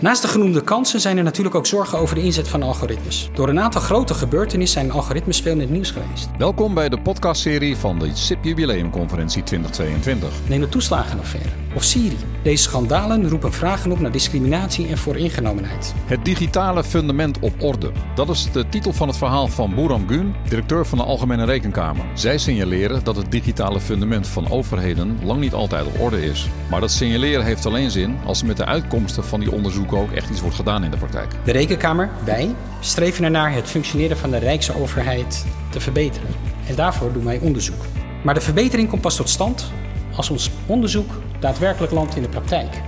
Naast de genoemde kansen zijn er natuurlijk ook zorgen over de inzet van algoritmes. Door een aantal grote gebeurtenissen zijn algoritmes veel in het nieuws geweest. Welkom bij de podcastserie van de SIP Jubileumconferentie 2022. Neem de toeslagenaffaire of Siri. Deze schandalen roepen vragen op naar discriminatie en vooringenomenheid. Het digitale fundament op orde. Dat is de titel van het verhaal van Boeram Gun, directeur van de Algemene Rekenkamer. Zij signaleren dat het digitale fundament van overheden lang niet altijd op orde is. Maar dat signaleren heeft alleen zin als er met de uitkomsten van die onderzoeken ook echt iets wordt gedaan in de praktijk. De Rekenkamer, wij, streven ernaar het functioneren van de Rijksoverheid te verbeteren. En daarvoor doen wij onderzoek. Maar de verbetering komt pas tot stand als ons onderzoek daadwerkelijk landt in de praktijk.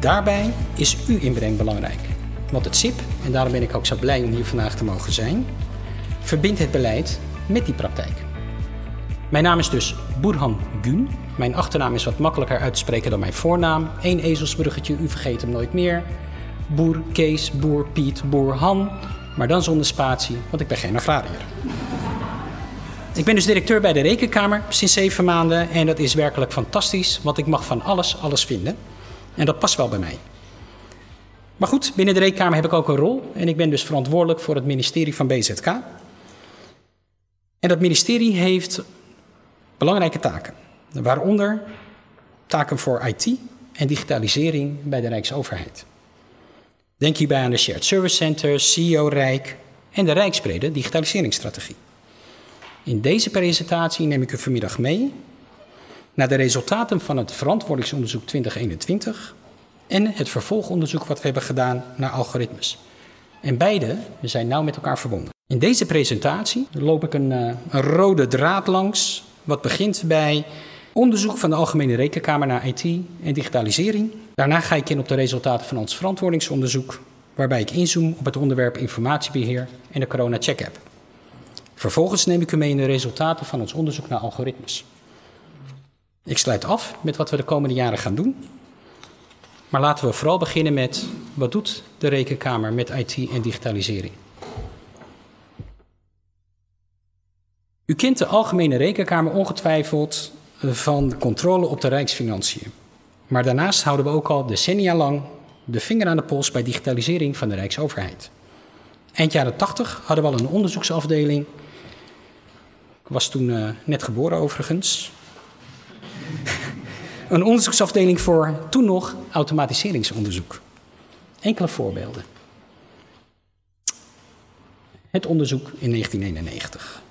Daarbij is uw inbreng belangrijk. Want het SIP, en daarom ben ik ook zo blij om hier vandaag te mogen zijn, verbindt het beleid met die praktijk. Mijn naam is dus Burhan Gun. Mijn achternaam is wat makkelijker uit te spreken dan mijn voornaam. Eén ezelsbruggetje, u vergeet hem nooit meer. Boer Kees, Boer Piet, Boer Han. Maar dan zonder spatie, want ik ben geen agrariër. Ik ben dus directeur bij de Rekenkamer sinds zeven maanden. En dat is werkelijk fantastisch, want ik mag van alles alles vinden. En dat past wel bij mij. Maar goed, binnen de Rekenkamer heb ik ook een rol. En ik ben dus verantwoordelijk voor het ministerie van BZK. En dat ministerie heeft belangrijke taken. Waaronder taken voor IT en digitalisering bij de Rijksoverheid. Denk hierbij aan de Shared Service Center, CEO Rijk en de Rijksbrede digitaliseringsstrategie. In deze presentatie neem ik u vanmiddag mee naar de resultaten van het verantwoordingsonderzoek 2021 en het vervolgonderzoek wat we hebben gedaan naar algoritmes. En beide zijn nauw met elkaar verbonden. In deze presentatie loop ik een, uh, een rode draad langs, wat begint bij onderzoek van de Algemene Rekenkamer naar IT en digitalisering. Daarna ga ik in op de resultaten van ons verantwoordingsonderzoek, waarbij ik inzoom op het onderwerp informatiebeheer en de Corona Check App. Vervolgens neem ik u mee in de resultaten van ons onderzoek naar algoritmes. Ik sluit af met wat we de komende jaren gaan doen. Maar laten we vooral beginnen met wat doet de Rekenkamer met IT en digitalisering. U kent de Algemene Rekenkamer ongetwijfeld van controle op de Rijksfinanciën. Maar daarnaast houden we ook al decennia lang de vinger aan de pols bij digitalisering van de Rijksoverheid. Eind jaren 80 hadden we al een onderzoeksafdeling. Ik was toen uh, net geboren overigens. een onderzoeksafdeling voor toen nog automatiseringsonderzoek. Enkele voorbeelden. Het onderzoek in 1991.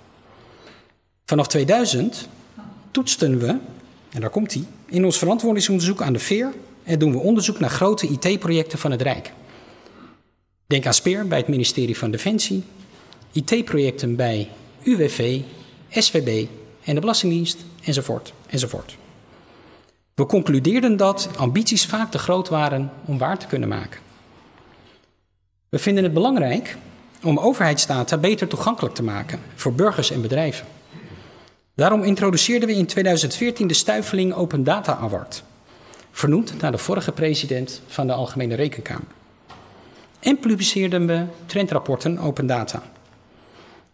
Vanaf 2000 toetsten we, en daar komt hij, in ons verantwoordingsonderzoek aan de Veer en doen we onderzoek naar grote IT-projecten van het Rijk. Denk aan Speer bij het ministerie van Defensie, IT-projecten bij UWV, SVB en de Belastingdienst, enzovoort, enzovoort. We concludeerden dat ambities vaak te groot waren om waar te kunnen maken. We vinden het belangrijk om overheidsdata beter toegankelijk te maken voor burgers en bedrijven. Daarom introduceerden we in 2014 de Stuiveling Open Data Award, vernoemd naar de vorige president van de Algemene Rekenkamer. En publiceerden we trendrapporten Open Data.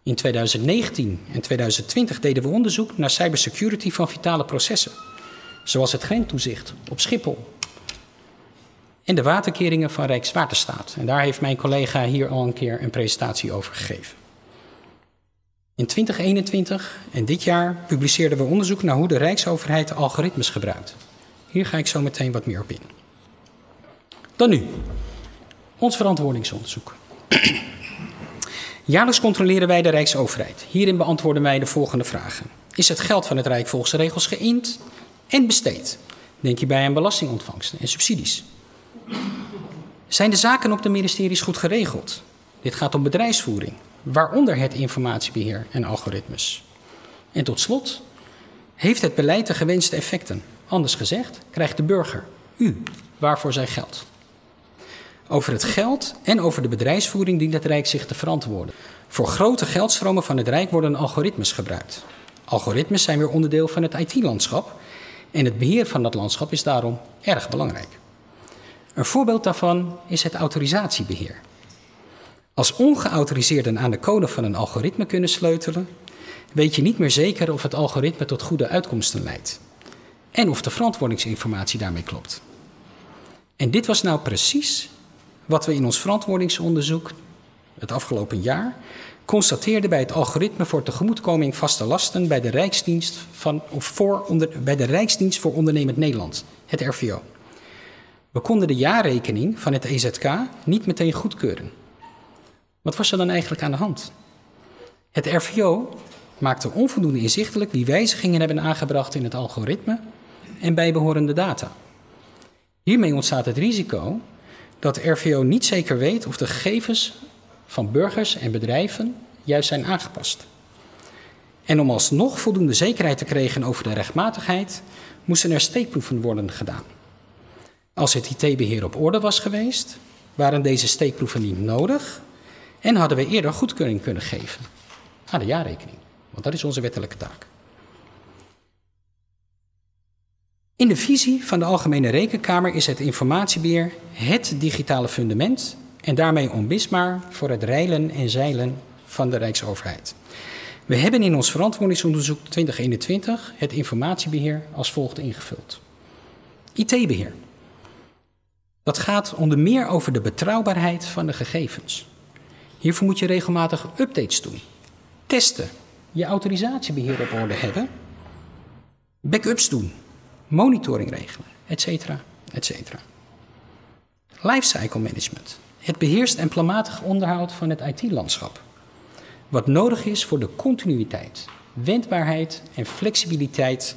In 2019 en 2020 deden we onderzoek naar cybersecurity van vitale processen, zoals het grenstoezicht op Schiphol en de waterkeringen van Rijkswaterstaat. En daar heeft mijn collega hier al een keer een presentatie over gegeven. In 2021 en dit jaar publiceerden we onderzoek naar hoe de Rijksoverheid de algoritmes gebruikt. Hier ga ik zo meteen wat meer op in. Dan nu, ons verantwoordingsonderzoek. Jaarlijks controleren wij de Rijksoverheid. Hierin beantwoorden wij de volgende vragen. Is het geld van het Rijk volgens de regels geïnd en besteed? Denk hierbij aan belastingontvangsten en subsidies. Zijn de zaken op de ministeries goed geregeld? Dit gaat om bedrijfsvoering, waaronder het informatiebeheer en algoritmes. En tot slot, heeft het beleid de gewenste effecten? Anders gezegd, krijgt de burger, u, waarvoor zij geldt. Over het geld en over de bedrijfsvoering dient het Rijk zich te verantwoorden. Voor grote geldstromen van het Rijk worden algoritmes gebruikt. Algoritmes zijn weer onderdeel van het IT-landschap en het beheer van dat landschap is daarom erg belangrijk. Een voorbeeld daarvan is het autorisatiebeheer. Als ongeautoriseerden aan de code van een algoritme kunnen sleutelen, weet je niet meer zeker of het algoritme tot goede uitkomsten leidt en of de verantwoordingsinformatie daarmee klopt. En dit was nou precies wat we in ons verantwoordingsonderzoek het afgelopen jaar constateerden bij het algoritme voor tegemoetkoming vaste lasten bij de Rijksdienst, van, voor onder, bij de Rijksdienst voor Ondernemend Nederland, het RVO. We konden de jaarrekening van het EZK niet meteen goedkeuren. Wat was er dan eigenlijk aan de hand? Het RVO maakte onvoldoende inzichtelijk wie wijzigingen hebben aangebracht in het algoritme en bijbehorende data. Hiermee ontstaat het risico dat RVO niet zeker weet of de gegevens van burgers en bedrijven juist zijn aangepast. En om alsnog voldoende zekerheid te krijgen over de rechtmatigheid, moesten er steekproeven worden gedaan. Als het IT-beheer op orde was geweest, waren deze steekproeven niet nodig en hadden we eerder goedkeuring kunnen geven aan de jaarrekening. Want dat is onze wettelijke taak. In de visie van de Algemene Rekenkamer is het informatiebeheer het digitale fundament en daarmee onmisbaar voor het reilen en zeilen van de Rijksoverheid. We hebben in ons verantwoordingsonderzoek 2021 het informatiebeheer als volgt ingevuld. IT-beheer. Dat gaat onder meer over de betrouwbaarheid van de gegevens. Hiervoor moet je regelmatig updates doen, testen, je autorisatiebeheer op orde hebben, backups doen, monitoring regelen, etc. etc. Lifecycle management. Het beheerst en planmatig onderhoud van het IT-landschap. Wat nodig is voor de continuïteit, wendbaarheid en flexibiliteit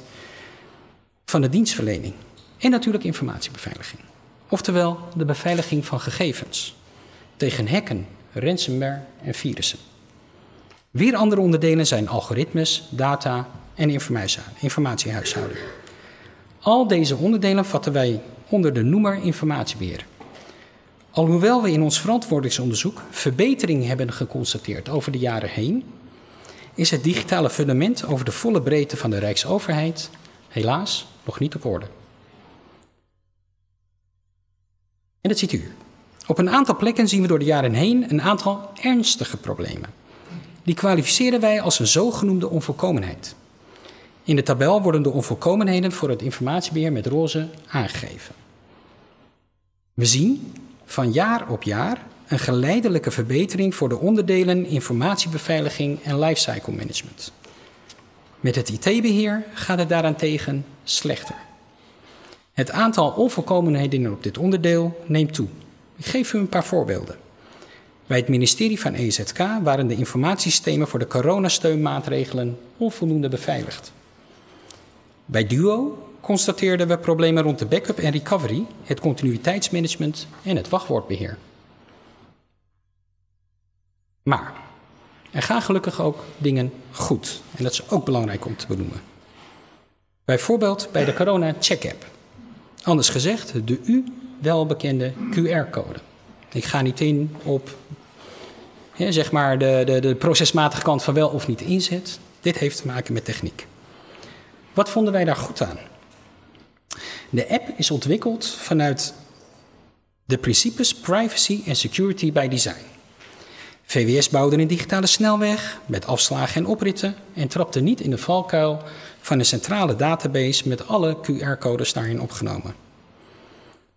van de dienstverlening. En natuurlijk informatiebeveiliging. Oftewel de beveiliging van gegevens tegen hacken, ransomware en virussen. Weer andere onderdelen zijn algoritmes, data en informatiehuishouding. Al deze onderdelen vatten wij onder de noemer informatiebeheer. Alhoewel we in ons verantwoordingsonderzoek verbetering hebben geconstateerd over de jaren heen, is het digitale fundament over de volle breedte van de Rijksoverheid helaas nog niet op orde. En dat ziet u. Op een aantal plekken zien we door de jaren heen een aantal ernstige problemen. Die kwalificeren wij als een zogenoemde onvolkomenheid. In de tabel worden de onvolkomenheden voor het informatiebeheer met roze aangegeven. We zien van jaar op jaar een geleidelijke verbetering voor de onderdelen informatiebeveiliging en lifecycle management. Met het IT-beheer gaat het daarentegen slechter. Het aantal onvolkomenheden op dit onderdeel neemt toe. Ik geef u een paar voorbeelden. Bij het ministerie van EZK waren de informatiesystemen voor de coronasteunmaatregelen onvoldoende beveiligd. Bij Duo constateerden we problemen rond de backup en recovery, het continuïteitsmanagement en het wachtwoordbeheer. Maar er gaan gelukkig ook dingen goed. En dat is ook belangrijk om te benoemen. Bijvoorbeeld bij de Corona Check App. Anders gezegd, de u welbekende QR-code. Ik ga niet in op zeg maar de, de, de procesmatige kant van wel of niet inzet. Dit heeft te maken met techniek. Wat vonden wij daar goed aan? De app is ontwikkeld vanuit de principes privacy en security by design. VWS bouwde een digitale snelweg met afslagen en opritten en trapte niet in de valkuil van een centrale database met alle QR-codes daarin opgenomen.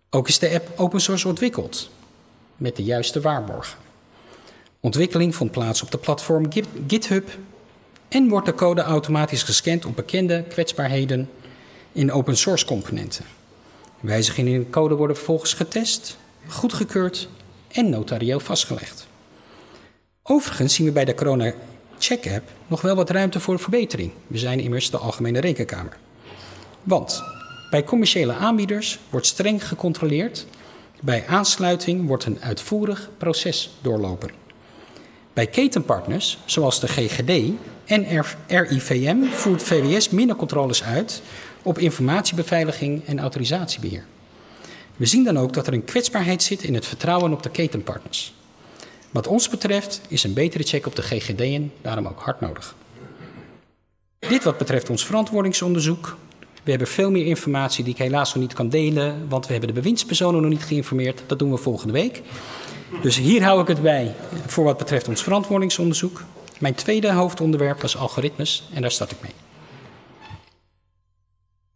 Ook is de app open source ontwikkeld met de juiste waarborgen. Ontwikkeling vond plaats op de platform GitHub en wordt de code automatisch gescand op bekende kwetsbaarheden in open source componenten. Wijzigingen in de code worden vervolgens getest, goedgekeurd en notarieel vastgelegd. Overigens zien we bij de Corona Check App nog wel wat ruimte voor verbetering. We zijn immers de Algemene Rekenkamer. Want bij commerciële aanbieders wordt streng gecontroleerd. Bij aansluiting wordt een uitvoerig proces doorlopen. Bij ketenpartners, zoals de GGD en RIVM, voert VWS minder controles uit op informatiebeveiliging en autorisatiebeheer. We zien dan ook dat er een kwetsbaarheid zit in het vertrouwen op de ketenpartners. Wat ons betreft is een betere check op de GGD'en daarom ook hard nodig. Dit wat betreft ons verantwoordingsonderzoek. We hebben veel meer informatie die ik helaas nog niet kan delen, want we hebben de bewindspersonen nog niet geïnformeerd. Dat doen we volgende week. Dus hier hou ik het bij voor wat betreft ons verantwoordingsonderzoek. Mijn tweede hoofdonderwerp was algoritmes en daar start ik mee.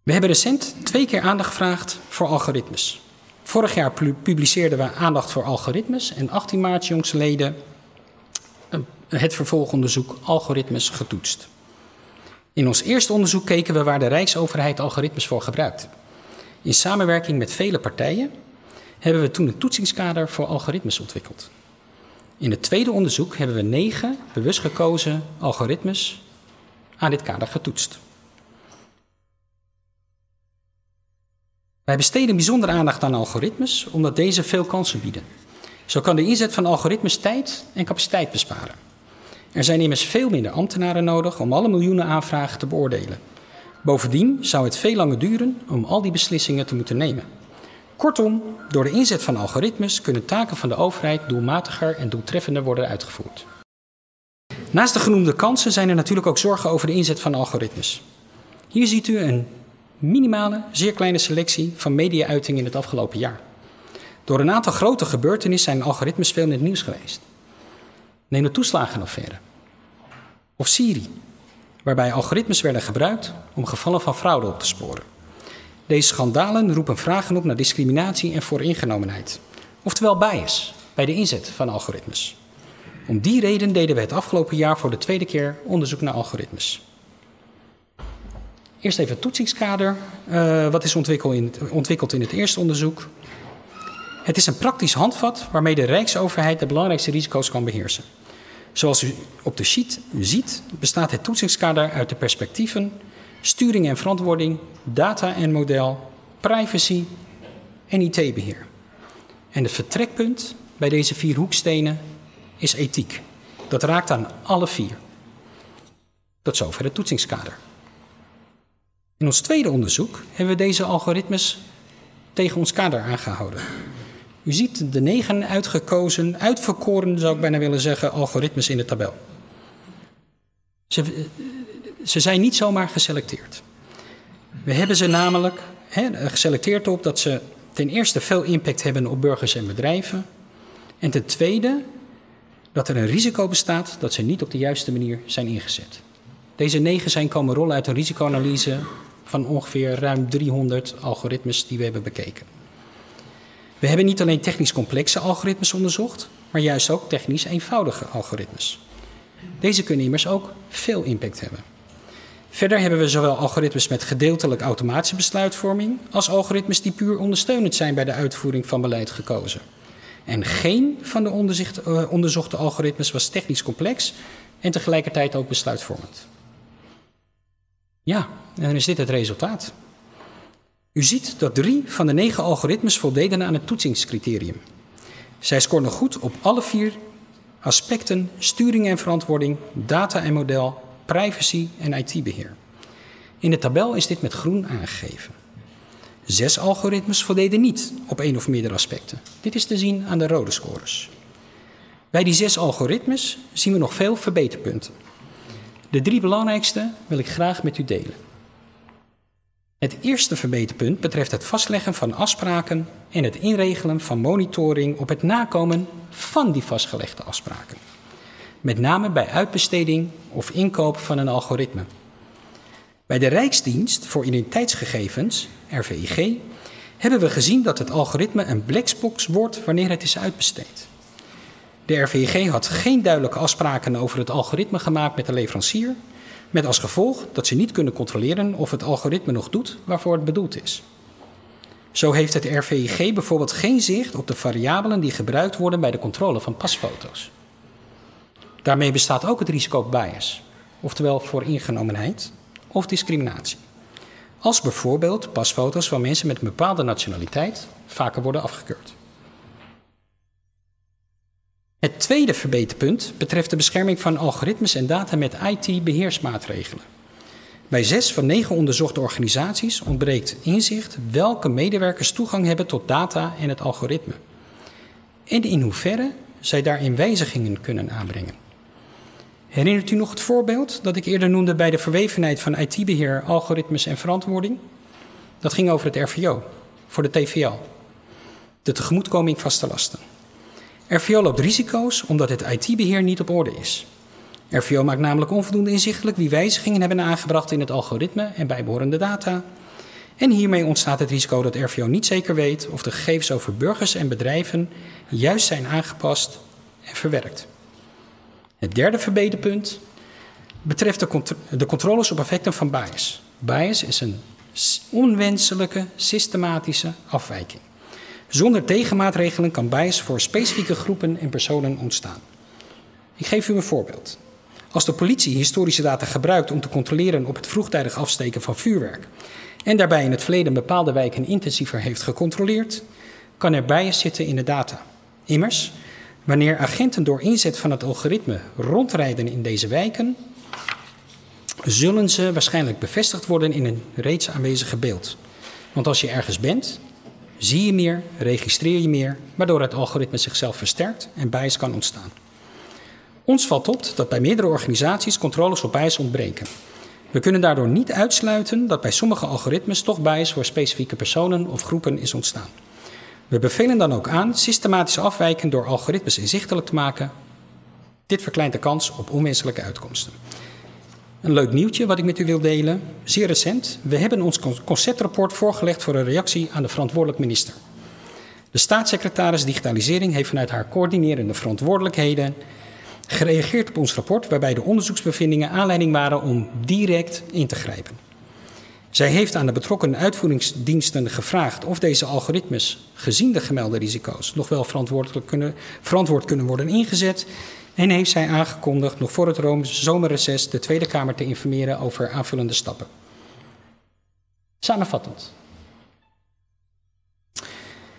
We hebben recent twee keer aandacht gevraagd voor algoritmes. Vorig jaar publiceerden we aandacht voor algoritmes en 18 maart jongsleden het vervolgonderzoek algoritmes getoetst. In ons eerste onderzoek keken we waar de Rijksoverheid algoritmes voor gebruikt. In samenwerking met vele partijen hebben we toen een toetsingskader voor algoritmes ontwikkeld. In het tweede onderzoek hebben we negen bewust gekozen algoritmes aan dit kader getoetst. Wij besteden bijzonder aandacht aan algoritmes omdat deze veel kansen bieden. Zo kan de inzet van algoritmes tijd en capaciteit besparen. Er zijn immers veel minder ambtenaren nodig om alle miljoenen aanvragen te beoordelen. Bovendien zou het veel langer duren om al die beslissingen te moeten nemen. Kortom, door de inzet van algoritmes kunnen taken van de overheid doelmatiger en doeltreffender worden uitgevoerd. Naast de genoemde kansen zijn er natuurlijk ook zorgen over de inzet van algoritmes. Hier ziet u een minimale, zeer kleine selectie van media-uitingen in het afgelopen jaar. Door een aantal grote gebeurtenissen zijn algoritmes veel in het nieuws geweest. Neem de toeslagenaffaire. Of Siri, waarbij algoritmes werden gebruikt om gevallen van fraude op te sporen. Deze schandalen roepen vragen op naar discriminatie en vooringenomenheid. Oftewel bias bij de inzet van algoritmes. Om die reden deden we het afgelopen jaar voor de tweede keer onderzoek naar algoritmes. Eerst even het toetsingskader. Uh, wat is ontwikkeld in, ontwikkeld in het eerste onderzoek? Het is een praktisch handvat waarmee de Rijksoverheid de belangrijkste risico's kan beheersen. Zoals u op de sheet ziet, bestaat het toetsingskader uit de perspectieven sturing en verantwoording, data en model, privacy en IT-beheer. En het vertrekpunt bij deze vier hoekstenen is ethiek. Dat raakt aan alle vier. Tot zover het toetsingskader. In ons tweede onderzoek hebben we deze algoritmes tegen ons kader aangehouden. U ziet de negen uitgekozen, uitverkoren zou ik bijna willen zeggen, algoritmes in de tabel. Ze, ze zijn niet zomaar geselecteerd. We hebben ze namelijk geselecteerd op dat ze ten eerste veel impact hebben op burgers en bedrijven. En ten tweede dat er een risico bestaat dat ze niet op de juiste manier zijn ingezet. Deze negen zijn komen rollen uit een risicoanalyse van ongeveer ruim 300 algoritmes die we hebben bekeken. We hebben niet alleen technisch complexe algoritmes onderzocht, maar juist ook technisch eenvoudige algoritmes. Deze kunnen immers ook veel impact hebben. Verder hebben we zowel algoritmes met gedeeltelijk automatische besluitvorming als algoritmes die puur ondersteunend zijn bij de uitvoering van beleid gekozen. En geen van de uh, onderzochte algoritmes was technisch complex en tegelijkertijd ook besluitvormend. Ja, en dan is dit het resultaat. U ziet dat drie van de negen algoritmes voldeden aan het toetsingscriterium. Zij scoren goed op alle vier aspecten sturing en verantwoording, data en model, privacy en IT-beheer. In de tabel is dit met groen aangegeven. Zes algoritmes voldeden niet op één of meerdere aspecten. Dit is te zien aan de rode scores. Bij die zes algoritmes zien we nog veel verbeterpunten. De drie belangrijkste wil ik graag met u delen. Het eerste verbeterpunt betreft het vastleggen van afspraken en het inregelen van monitoring op het nakomen van die vastgelegde afspraken. Met name bij uitbesteding of inkoop van een algoritme. Bij de Rijksdienst voor Identiteitsgegevens, RVIG, hebben we gezien dat het algoritme een blackbox wordt wanneer het is uitbesteed. De RVIG had geen duidelijke afspraken over het algoritme gemaakt met de leverancier met als gevolg dat ze niet kunnen controleren of het algoritme nog doet waarvoor het bedoeld is. Zo heeft het RVIG bijvoorbeeld geen zicht op de variabelen die gebruikt worden bij de controle van pasfoto's. Daarmee bestaat ook het risico op bias, oftewel voor ingenomenheid of discriminatie. Als bijvoorbeeld pasfoto's van mensen met een bepaalde nationaliteit vaker worden afgekeurd. Het tweede verbeterpunt betreft de bescherming van algoritmes en data met IT-beheersmaatregelen. Bij zes van negen onderzochte organisaties ontbreekt inzicht welke medewerkers toegang hebben tot data en het algoritme. En in hoeverre zij daarin wijzigingen kunnen aanbrengen. Herinnert u nog het voorbeeld dat ik eerder noemde bij de verwevenheid van IT-beheer, algoritmes en verantwoording? Dat ging over het RVO, voor de TVL, de tegemoetkoming vaste lasten. RVO loopt risico's omdat het IT-beheer niet op orde is. RVO maakt namelijk onvoldoende inzichtelijk wie wijzigingen hebben aangebracht in het algoritme en bijbehorende data. En hiermee ontstaat het risico dat RVO niet zeker weet of de gegevens over burgers en bedrijven juist zijn aangepast en verwerkt. Het derde verbeterpunt betreft de, contro de controles op effecten van bias. Bias is een onwenselijke, systematische afwijking. Zonder tegenmaatregelen kan bias voor specifieke groepen en personen ontstaan. Ik geef u een voorbeeld. Als de politie historische data gebruikt om te controleren op het vroegtijdig afsteken van vuurwerk en daarbij in het verleden bepaalde wijken intensiever heeft gecontroleerd, kan er bias zitten in de data. Immers, wanneer agenten door inzet van het algoritme rondrijden in deze wijken, zullen ze waarschijnlijk bevestigd worden in een reeds aanwezige beeld. Want als je ergens bent, zie je meer, registreer je meer, waardoor het algoritme zichzelf versterkt en bias kan ontstaan. Ons valt op dat bij meerdere organisaties controles op bias ontbreken. We kunnen daardoor niet uitsluiten dat bij sommige algoritmes toch bias voor specifieke personen of groepen is ontstaan. We bevelen dan ook aan systematische afwijken door algoritmes inzichtelijk te maken. Dit verkleint de kans op onwenselijke uitkomsten. Een leuk nieuwtje wat ik met u wil delen. Zeer recent. We hebben ons conceptrapport voorgelegd voor een reactie aan de verantwoordelijk minister. De staatssecretaris Digitalisering heeft vanuit haar coördinerende verantwoordelijkheden gereageerd op ons rapport, waarbij de onderzoeksbevindingen aanleiding waren om direct in te grijpen. Zij heeft aan de betrokken uitvoeringsdiensten gevraagd of deze algoritmes, gezien de gemelde risico's, nog wel verantwoordelijk kunnen, verantwoord kunnen worden ingezet. En heeft zij aangekondigd nog voor het zomerreces de Tweede Kamer te informeren over aanvullende stappen. Samenvattend.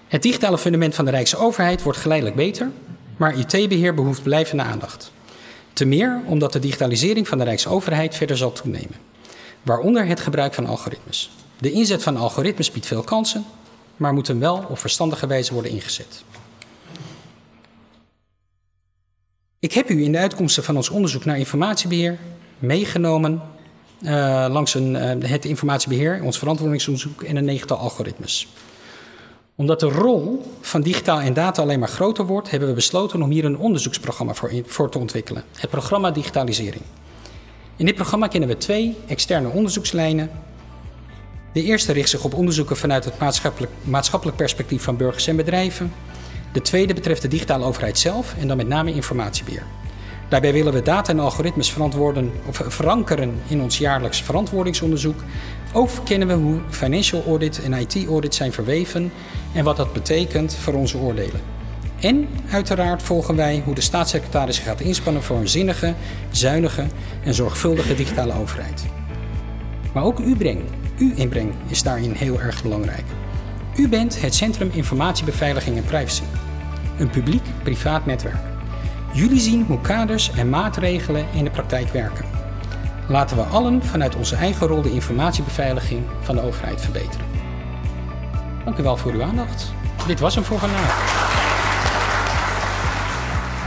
Het digitale fundament van de Rijksoverheid wordt geleidelijk beter, maar IT-beheer behoeft blijvende aandacht. Te meer omdat de digitalisering van de Rijksoverheid verder zal toenemen, waaronder het gebruik van algoritmes. De inzet van algoritmes biedt veel kansen, maar moeten wel op verstandige wijze worden ingezet. Ik heb u in de uitkomsten van ons onderzoek naar informatiebeheer meegenomen uh, langs een, uh, het informatiebeheer, ons verantwoordingsonderzoek en een negental algoritmes omdat de rol van digitaal en data alleen maar groter wordt, hebben we besloten om hier een onderzoeksprogramma voor, voor te ontwikkelen. Het programma Digitalisering. In dit programma kennen we twee externe onderzoekslijnen. De eerste richt zich op onderzoeken vanuit het maatschappelijk, maatschappelijk perspectief van burgers en bedrijven. De tweede betreft de digitale overheid zelf en dan met name informatiebeheer. Daarbij willen we data en algoritmes verantwoorden, of verankeren in ons jaarlijks verantwoordingsonderzoek. Ook kennen we hoe financial audit en IT audit zijn verweven en wat dat betekent voor onze oordelen. En uiteraard volgen wij hoe de staatssecretaris gaat inspannen voor een zinnige, zuinige en zorgvuldige digitale overheid. Maar ook uw breng, uw inbreng is daarin heel erg belangrijk. U bent het Centrum Informatiebeveiliging en Privacy, een publiek-privaat netwerk. Jullie zien hoe kaders en maatregelen in de praktijk werken. Laten we allen vanuit onze eigen rol de informatiebeveiliging van de overheid verbeteren. Dank u wel voor uw aandacht. Dit was hem voor vandaag.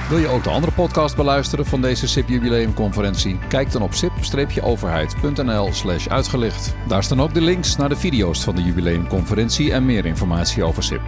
Wil je ook de andere podcast beluisteren van deze SIP Jubileumconferentie? Kijk dan op sip-overheid.nl slash uitgelicht. Daar staan ook de links naar de video's van de jubileumconferentie en meer informatie over SIP.